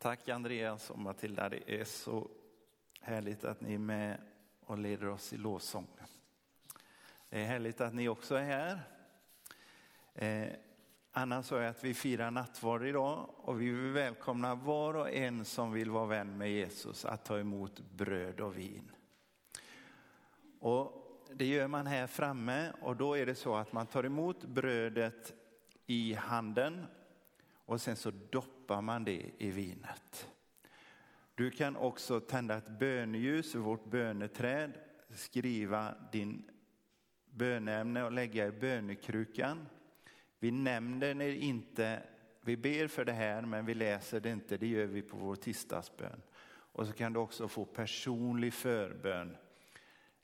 Tack Andreas och Matilda, det är så härligt att ni är med och leder oss i lovsång. Det är härligt att ni också är här. Eh, Anna sa att vi firar nattvard idag och vi vill välkomna var och en som vill vara vän med Jesus att ta emot bröd och vin. Och det gör man här framme och då är det så att man tar emot brödet i handen och sen så doppar man det i vinet. Du kan också tända ett böneljus ur vårt böneträd, skriva din bönämne och lägga i bönekrukan. Vi nämner det inte, vi ber för det här men vi läser det inte, det gör vi på vår tisdagsbön. Och så kan du också få personlig förbön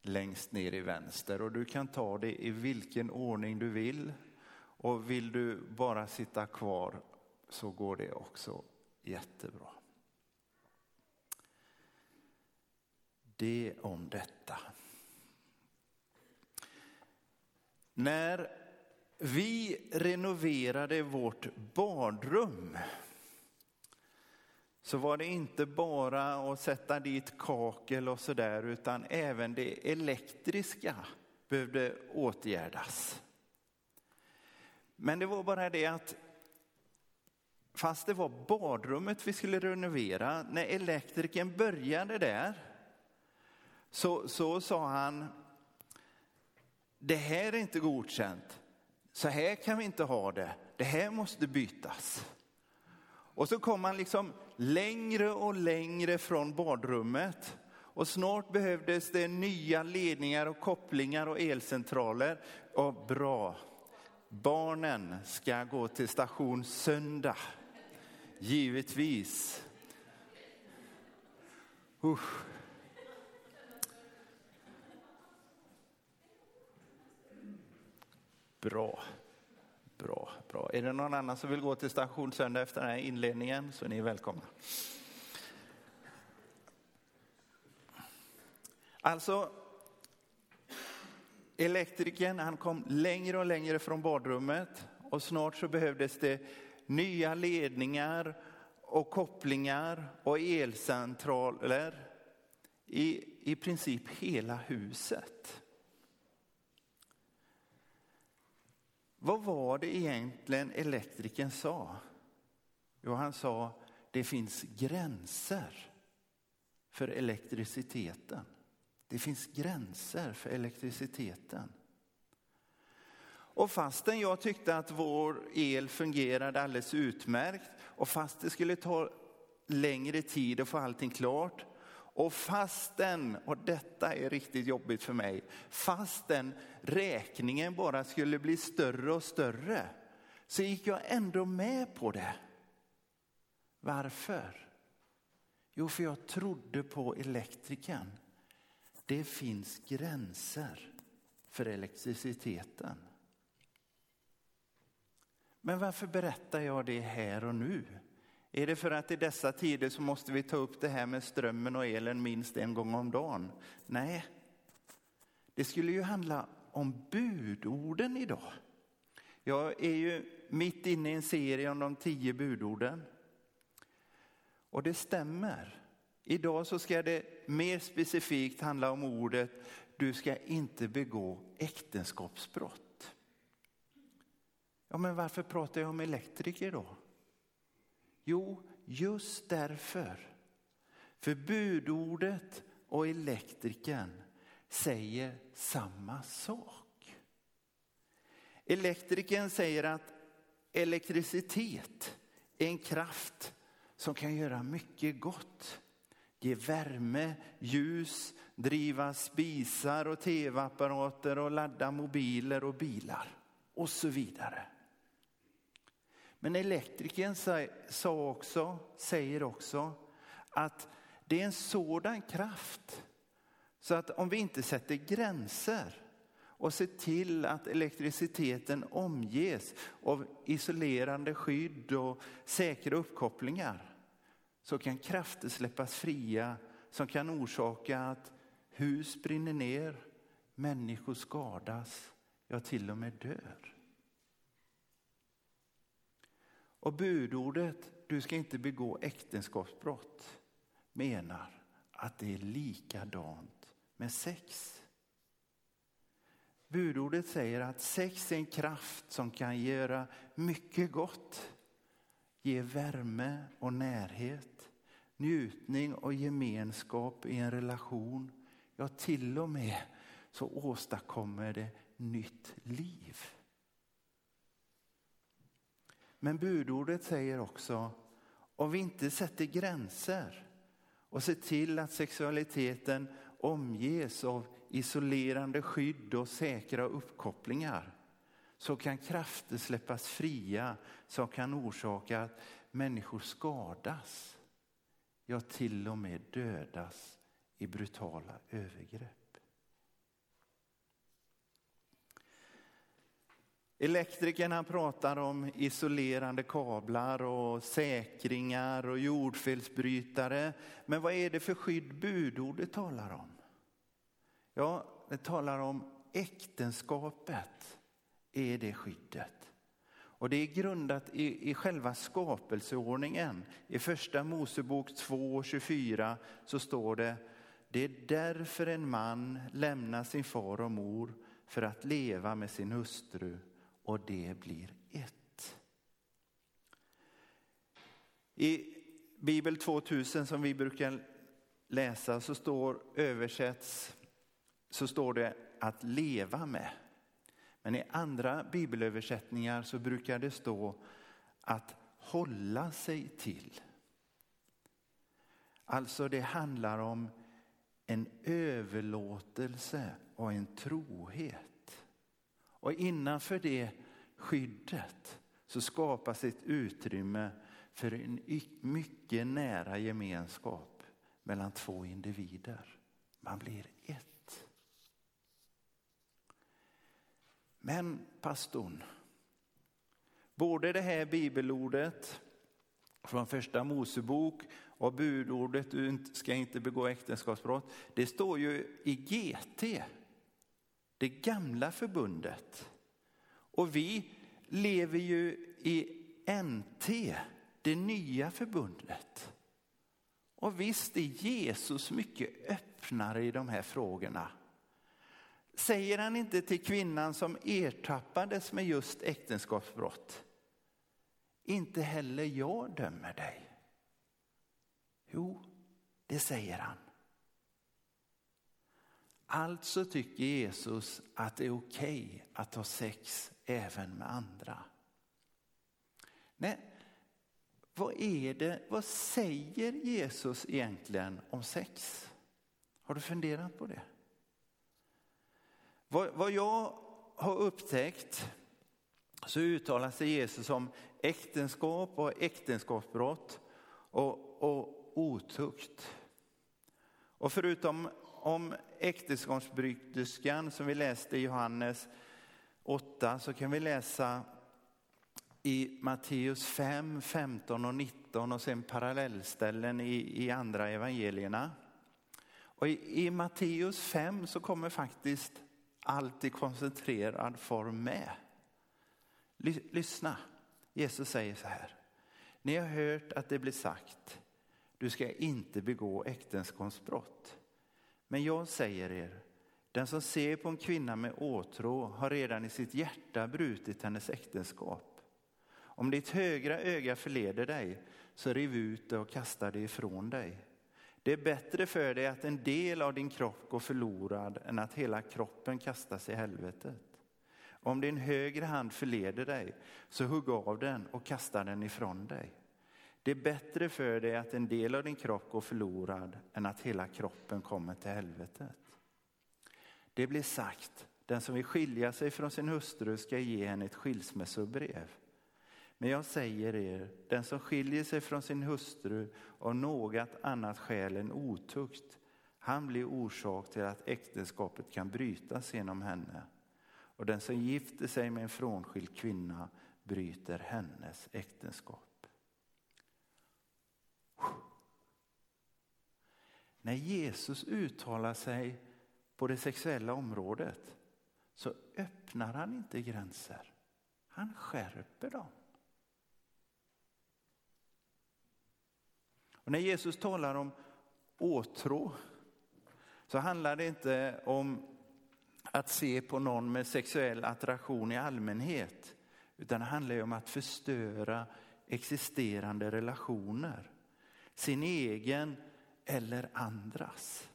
längst ner i vänster och du kan ta det i vilken ordning du vill. Och vill du bara sitta kvar så går det också jättebra. Det om detta. När vi renoverade vårt badrum så var det inte bara att sätta dit kakel och sådär utan även det elektriska behövde åtgärdas. Men det var bara det att fast det var badrummet vi skulle renovera, när elektrikern började där så, så sa han, det här är inte godkänt, så här kan vi inte ha det, det här måste bytas. Och så kom han liksom längre och längre från badrummet och snart behövdes det nya ledningar och kopplingar och elcentraler. Och bra, barnen ska gå till station söndag. Givetvis. Usch. Bra, bra, bra. Är det någon annan som vill gå till station söndag efter den här inledningen så är ni välkomna. Alltså, elektrikern han kom längre och längre från badrummet och snart så behövdes det nya ledningar och kopplingar och elcentraler i, i princip hela huset. Vad var det egentligen elektrikern sa? Jo, han sa det finns gränser för elektriciteten. Det finns gränser för elektriciteten. Och fastän jag tyckte att vår el fungerade alldeles utmärkt och fast det skulle ta längre tid att få allting klart och fastän, och detta är riktigt jobbigt för mig, fastän räkningen bara skulle bli större och större så gick jag ändå med på det. Varför? Jo, för jag trodde på elektrikern. Det finns gränser för elektriciteten. Men varför berättar jag det här och nu? Är det för att i dessa tider så måste vi ta upp det här med strömmen och elen minst en gång om dagen? Nej, det skulle ju handla om budorden idag. Jag är ju mitt inne i en serie om de tio budorden. Och det stämmer. Idag så ska det mer specifikt handla om ordet du ska inte begå äktenskapsbrott. Ja, men varför pratar jag om elektriker då? Jo, just därför. För budordet och elektrikern säger samma sak. Elektrikern säger att elektricitet är en kraft som kan göra mycket gott. Ge värme, ljus, driva spisar och tv-apparater och ladda mobiler och bilar och så vidare. Men elektrikern sa också, säger också att det är en sådan kraft så att om vi inte sätter gränser och ser till att elektriciteten omges av isolerande skydd och säkra uppkopplingar så kan krafter släppas fria som kan orsaka att hus brinner ner, människor skadas, ja till och med dör. Och budordet du ska inte begå äktenskapsbrott menar att det är likadant med sex. Budordet säger att sex är en kraft som kan göra mycket gott. Ge värme och närhet, njutning och gemenskap i en relation. Ja, till och med så åstadkommer det nytt liv. Men budordet säger också, om vi inte sätter gränser och ser till att sexualiteten omges av isolerande skydd och säkra uppkopplingar så kan krafter släppas fria som kan orsaka att människor skadas, ja till och med dödas i brutala övergrepp. Elektrikerna pratar om isolerande kablar och säkringar och jordfelsbrytare. Men vad är det för skydd budordet talar om? Ja, det talar om äktenskapet är det skyddet. Och det är grundat i, i själva skapelseordningen. I första Mosebok 2.24 så står det det är därför en man lämnar sin far och mor för att leva med sin hustru och det blir ett. I Bibel 2000 som vi brukar läsa så står översätts så står det att leva med. Men i andra bibelöversättningar så brukar det stå att hålla sig till. Alltså det handlar om en överlåtelse och en trohet. Och innanför det skyddet så skapas ett utrymme för en mycket nära gemenskap mellan två individer. Man blir ett. Men pastorn, både det här bibelordet från första Mosebok och budordet du ska inte begå äktenskapsbrott, det står ju i GT det gamla förbundet. Och vi lever ju i NT, det nya förbundet. Och visst är Jesus mycket öppnare i de här frågorna. Säger han inte till kvinnan som ertappades med just äktenskapsbrott, inte heller jag dömer dig. Jo, det säger han. Alltså tycker Jesus att det är okej okay att ha sex även med andra. Nej, vad är det, vad säger Jesus egentligen om sex? Har du funderat på det? Vad, vad jag har upptäckt så uttalar sig Jesus om äktenskap och äktenskapsbrott och, och otukt. Och förutom om äktenskapsbryterskan som vi läste i Johannes 8 så kan vi läsa i Matteus 5, 15 och 19 och sen parallellställen i, i andra evangelierna. Och i, i Matteus 5 så kommer faktiskt allt i koncentrerad form med. Lyssna, Jesus säger så här. Ni har hört att det blir sagt, du ska inte begå äktenskapsbrott. Men jag säger er, den som ser på en kvinna med åtrå har redan i sitt hjärta brutit hennes äktenskap. Om ditt högra öga förleder dig, så riv ut det och kasta det ifrån dig. Det är bättre för dig att en del av din kropp går förlorad än att hela kroppen kastas i helvetet. Om din högra hand förleder dig, så hugg av den och kasta den ifrån dig. Det är bättre för dig att en del av din kropp går förlorad än att hela kroppen kommer till helvetet. Det blir sagt, den som vill skilja sig från sin hustru ska ge henne ett skilsmässobrev. Men jag säger er, den som skiljer sig från sin hustru av något annat skäl än otukt, han blir orsak till att äktenskapet kan brytas genom henne. Och den som gifter sig med en frånskild kvinna bryter hennes äktenskap. När Jesus uttalar sig på det sexuella området så öppnar han inte gränser. Han skärper dem. Och när Jesus talar om åtrå så handlar det inte om att se på någon med sexuell attraktion i allmänhet, utan det handlar om att förstöra existerande relationer. Sin egen eller andras.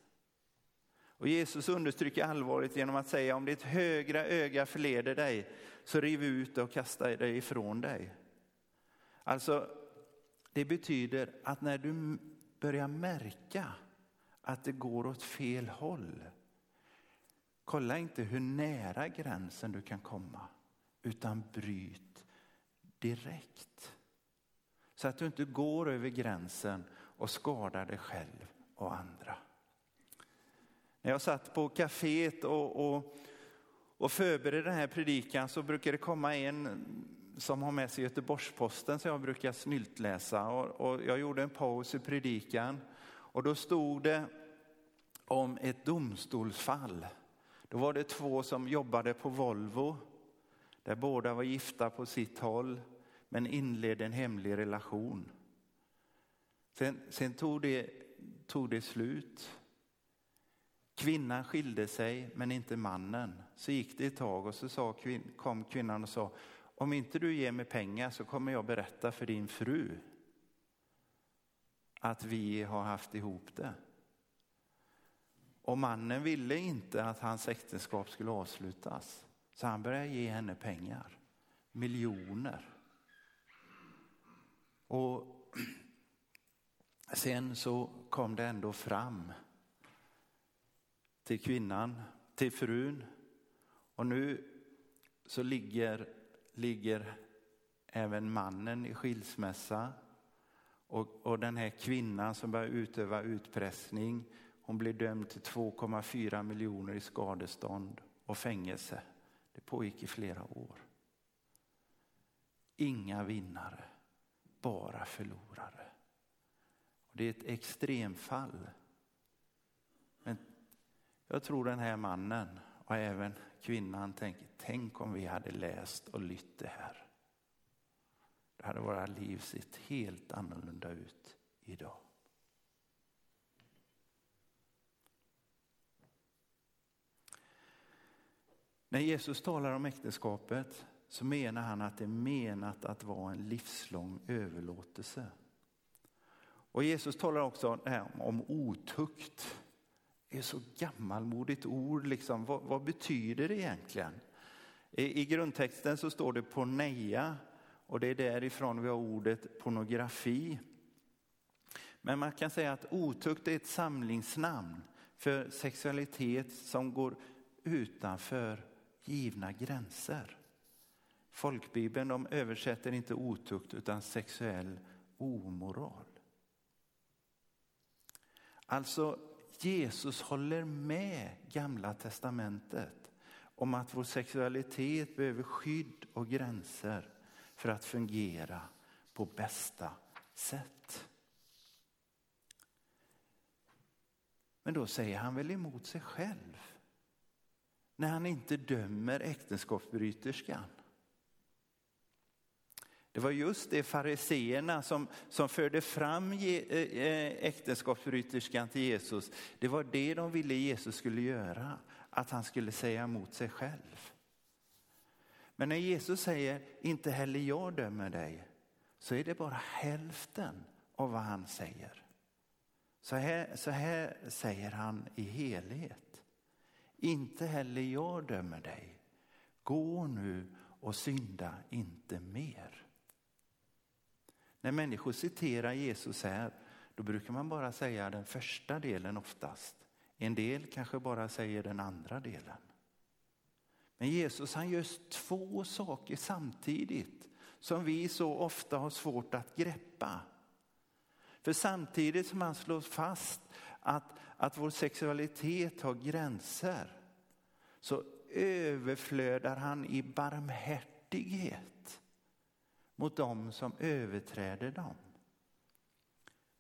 Och Jesus understryker allvaret genom att säga om ditt högra öga förleder dig så riv ut det och kasta det ifrån dig. Alltså, det betyder att när du börjar märka att det går åt fel håll, kolla inte hur nära gränsen du kan komma, utan bryt direkt. Så att du inte går över gränsen och skadar dig själv och andra. När jag satt på kaféet och, och, och förberedde den här predikan så brukar det komma en som har med sig Göteborgs-Posten som jag brukar snyltläsa. Och, och jag gjorde en paus i predikan och då stod det om ett domstolsfall. Då var det två som jobbade på Volvo där båda var gifta på sitt håll men inledde en hemlig relation. Sen, sen tog, det, tog det slut. Kvinnan skilde sig, men inte mannen. Så gick det ett tag och så sa, kom kvinnan och sa, om inte du ger mig pengar så kommer jag berätta för din fru att vi har haft ihop det. Och mannen ville inte att hans äktenskap skulle avslutas. Så han började ge henne pengar, miljoner. Och sen så kom det ändå fram till kvinnan, till frun. Och nu så ligger, ligger även mannen i skilsmässa. Och, och den här kvinnan som börjar utöva utpressning, hon blir dömd till 2,4 miljoner i skadestånd och fängelse. Det pågick i flera år. Inga vinnare, bara förlorare. Det är ett extremfall. Men jag tror den här mannen och även kvinnan tänker, tänk om vi hade läst och lytt det här. Då hade våra liv sett helt annorlunda ut idag. När Jesus talar om äktenskapet så menar han att det är menat att vara en livslång överlåtelse. Och Jesus talar också om otukt. Det är så gammalmodigt ord, liksom. vad, vad betyder det egentligen? I, I grundtexten så står det porneia och det är därifrån vi har ordet pornografi. Men man kan säga att otukt är ett samlingsnamn för sexualitet som går utanför givna gränser. Folkbibeln de översätter inte otukt utan sexuell omoral. Alltså Jesus håller med gamla testamentet om att vår sexualitet behöver skydd och gränser för att fungera på bästa sätt. Men då säger han väl emot sig själv när han inte dömer äktenskapsbryterskan. Det var just det fariseerna som, som förde fram eh, eh, äktenskapsbryterskan till Jesus. Det var det de ville Jesus skulle göra, att han skulle säga emot sig själv. Men när Jesus säger, inte heller jag dömer dig, så är det bara hälften av vad han säger. Så här, så här säger han i helhet. Inte heller jag dömer dig. Gå nu och synda inte mer. När människor citerar Jesus här, då brukar man bara säga den första delen oftast. En del kanske bara säger den andra delen. Men Jesus han gör två saker samtidigt som vi så ofta har svårt att greppa. För samtidigt som han slår fast att, att vår sexualitet har gränser så överflödar han i barmhärtighet mot dem som överträder dem.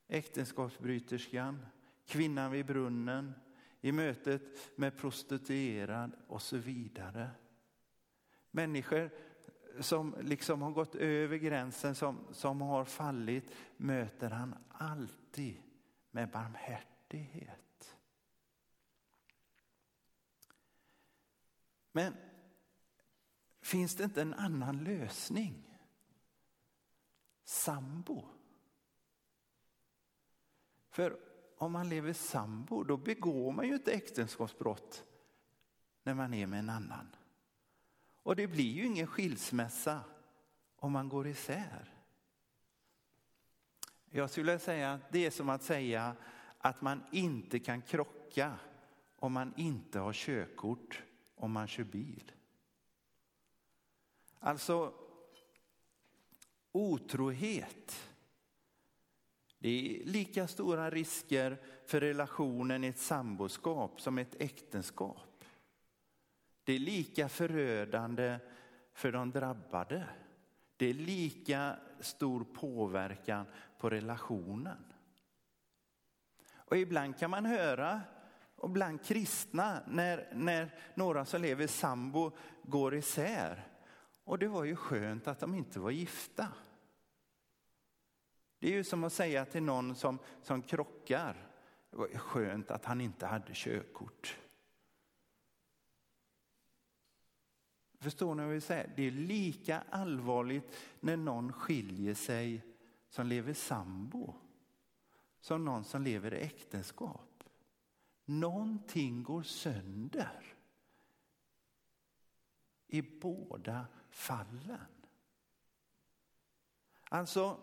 Äktenskapsbryterskan, kvinnan vid brunnen, i mötet med prostituerad och så vidare. Människor som liksom har gått över gränsen, som, som har fallit, möter han alltid med barmhärtighet. Men finns det inte en annan lösning? Sambo. För om man lever sambo, då begår man ju inte äktenskapsbrott när man är med en annan. Och det blir ju ingen skilsmässa om man går isär. Jag skulle säga att det är som att säga att man inte kan krocka om man inte har körkort om man kör bil. Alltså, otrohet. Det är lika stora risker för relationen i ett samboskap som ett äktenskap. Det är lika förödande för de drabbade. Det är lika stor påverkan på relationen. Och ibland kan man höra, och bland kristna, när, när några som lever sambo går isär. Och det var ju skönt att de inte var gifta. Det är ju som att säga till någon som, som krockar, det var skönt att han inte hade körkort. Förstår ni vad jag vill säga? Det är lika allvarligt när någon skiljer sig som lever sambo som någon som lever i äktenskap. Någonting går sönder i båda fallen. Alltså,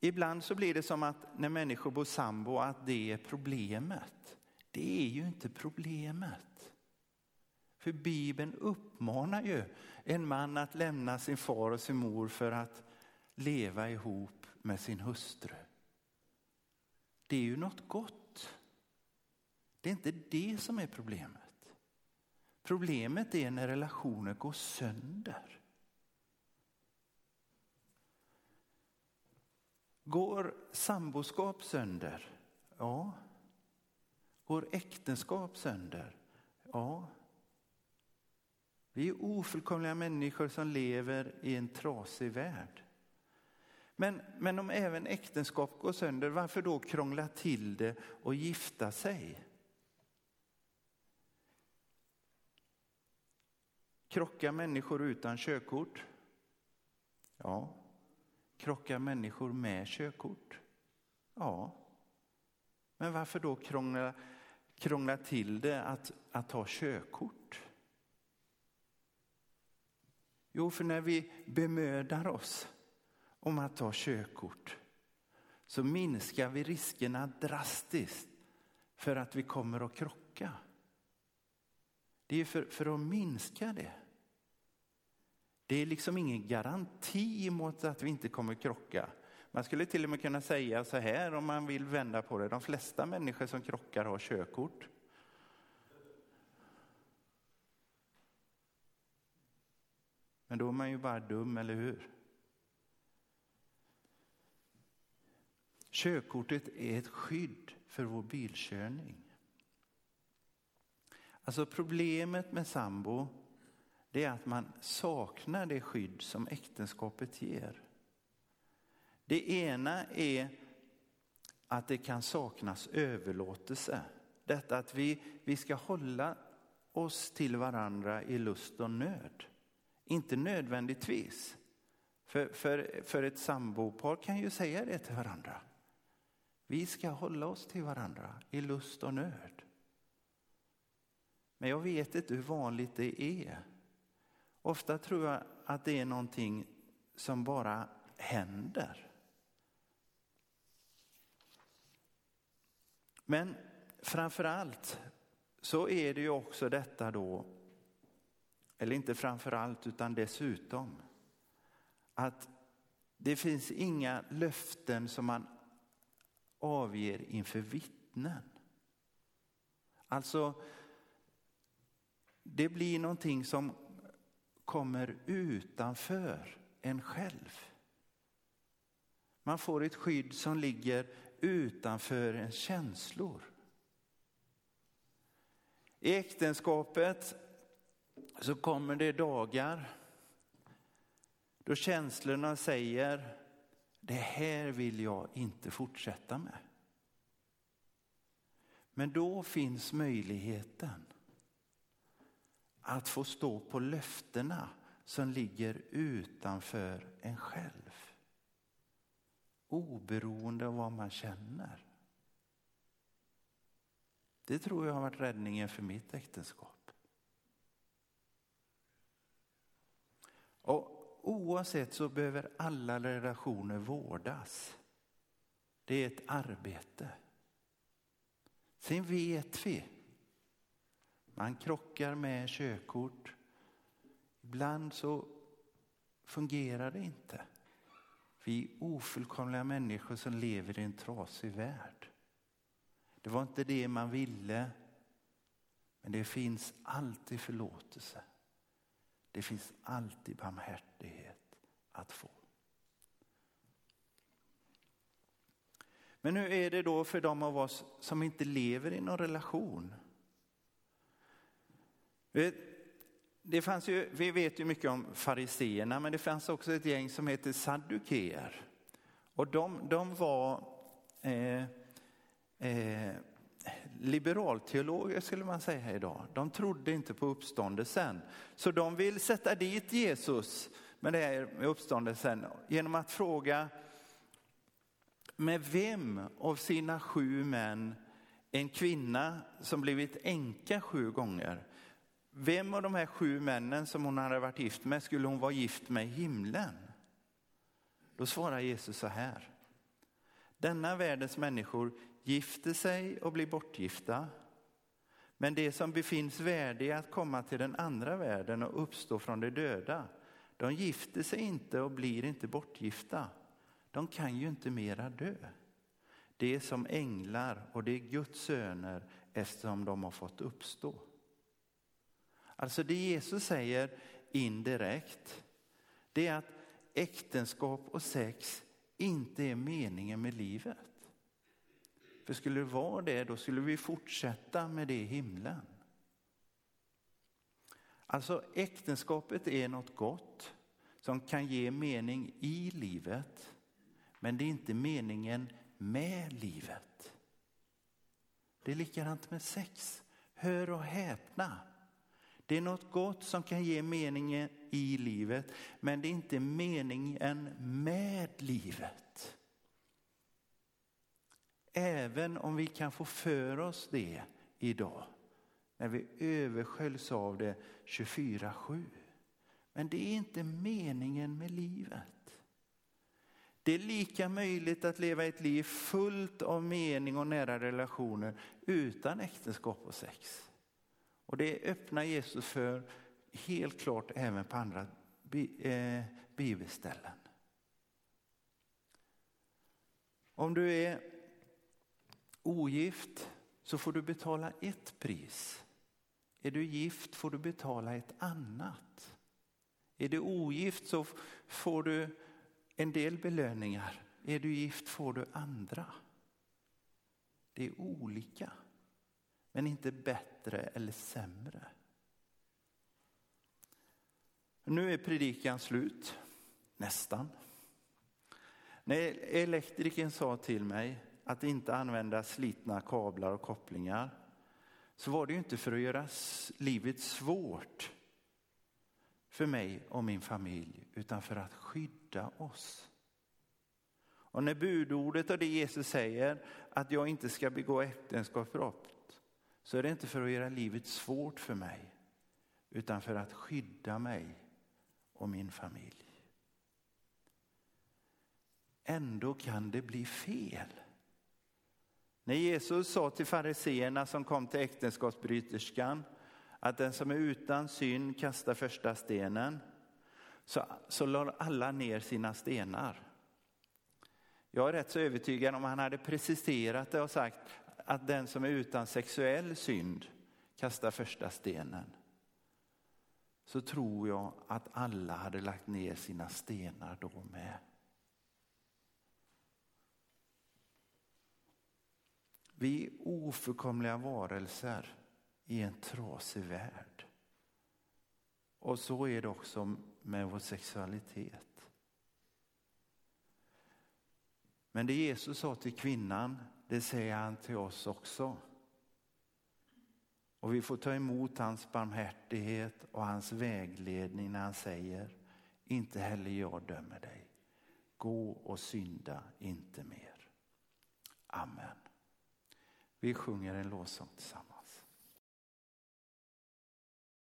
ibland så blir det som att när människor bor sambo att det är problemet. Det är ju inte problemet. För Bibeln uppmanar ju en man att lämna sin far och sin mor för att leva ihop med sin hustru. Det är ju något gott. Det är inte det som är problemet. Problemet är när relationer går sönder. Går samboskap sönder? Ja. Går äktenskap sönder? Ja. Vi är ofullkomliga människor som lever i en trasig värld. Men, men om även äktenskap går sönder, varför då krångla till det och gifta sig? Krockar människor utan körkort? Ja. Krockar människor med körkort? Ja. Men varför då krångla, krångla till det att, att ha körkort? Jo, för när vi bemödar oss om att ta körkort så minskar vi riskerna drastiskt för att vi kommer att krocka. Det är för, för att minska det. Det är liksom ingen garanti mot att vi inte kommer krocka. Man skulle till och med kunna säga så här om man vill vända på det. De flesta människor som krockar har körkort. Men då är man ju bara dum, eller hur? Körkortet är ett skydd för vår bilkörning. Alltså problemet med sambo det är att man saknar det skydd som äktenskapet ger. Det ena är att det kan saknas överlåtelse. Detta att vi, vi ska hålla oss till varandra i lust och nöd. Inte nödvändigtvis. För, för, för ett sambopar kan ju säga det till varandra. Vi ska hålla oss till varandra i lust och nöd. Men jag vet inte hur vanligt det är. Ofta tror jag att det är någonting som bara händer. Men framför allt så är det ju också detta då, eller inte framför allt utan dessutom, att det finns inga löften som man avger inför vittnen. Alltså, det blir någonting som kommer utanför en själv. Man får ett skydd som ligger utanför ens känslor. I äktenskapet så kommer det dagar då känslorna säger det här vill jag inte fortsätta med. Men då finns möjligheten att få stå på löftena som ligger utanför en själv. Oberoende av vad man känner. Det tror jag har varit räddningen för mitt äktenskap. Och oavsett så behöver alla relationer vårdas. Det är ett arbete. Sen vet vi, man krockar med körkort. Ibland så fungerar det inte. Vi är ofullkomliga människor som lever i en trasig värld. Det var inte det man ville, men det finns alltid förlåtelse. Det finns alltid barmhärtighet att få. Men hur är det då för de av oss som inte lever i någon relation? Det fanns ju, vi vet ju mycket om fariseerna, men det fanns också ett gäng som heter saddukeer. Och de, de var eh, eh, liberalteologer skulle man säga idag. De trodde inte på uppståndelsen. Så de vill sätta dit Jesus med det här med uppståndelsen genom att fråga med vem av sina sju män en kvinna som blivit änka sju gånger, vem av de här sju männen som hon hade varit gift med skulle hon vara gift med i himlen? Då svarar Jesus så här. Denna världens människor gifter sig och blir bortgifta. Men det som befinns värdiga att komma till den andra världen och uppstå från de döda, de gifter sig inte och blir inte bortgifta. De kan ju inte mera dö. Det är som änglar och det är Guds söner eftersom de har fått uppstå. Alltså det Jesus säger indirekt, det är att äktenskap och sex inte är meningen med livet. För skulle det vara det, då skulle vi fortsätta med det i himlen. Alltså äktenskapet är något gott som kan ge mening i livet. Men det är inte meningen med livet. Det är likadant med sex. Hör och häpna. Det är något gott som kan ge meningen i livet, men det är inte meningen med livet. Även om vi kan få för oss det idag, när vi översköljs av det 24-7. Men det är inte meningen med livet. Det är lika möjligt att leva ett liv fullt av mening och nära relationer utan äktenskap och sex. Och det öppnar Jesus för helt klart även på andra eh, bibelställen. Om du är ogift så får du betala ett pris. Är du gift får du betala ett annat. Är du ogift så får du en del belöningar. Är du gift får du andra. Det är olika, men inte bättre eller sämre. Nu är predikan slut, nästan. När elektrikern sa till mig att inte använda slitna kablar och kopplingar så var det ju inte för att göra livet svårt för mig och min familj utan för att skydda oss. Och när budordet och det Jesus säger att jag inte ska begå äktenskapsbrott så är det inte för att göra livet svårt för mig utan för att skydda mig och min familj. Ändå kan det bli fel. När Jesus sa till fariseerna som kom till äktenskapsbryterskan att den som är utan synd kastar första stenen, så, så lade alla ner sina stenar. Jag är rätt så övertygad om han hade preciserat det och sagt att den som är utan sexuell synd kastar första stenen. Så tror jag att alla hade lagt ner sina stenar då med. Vi är ofullkomliga varelser i en trasig värld. Och så är det också med vår sexualitet. Men det Jesus sa till kvinnan, det säger han till oss också. Och vi får ta emot hans barmhärtighet och hans vägledning när han säger, inte heller jag dömer dig. Gå och synda inte mer. Amen. Vi sjunger en lovsång tillsammans.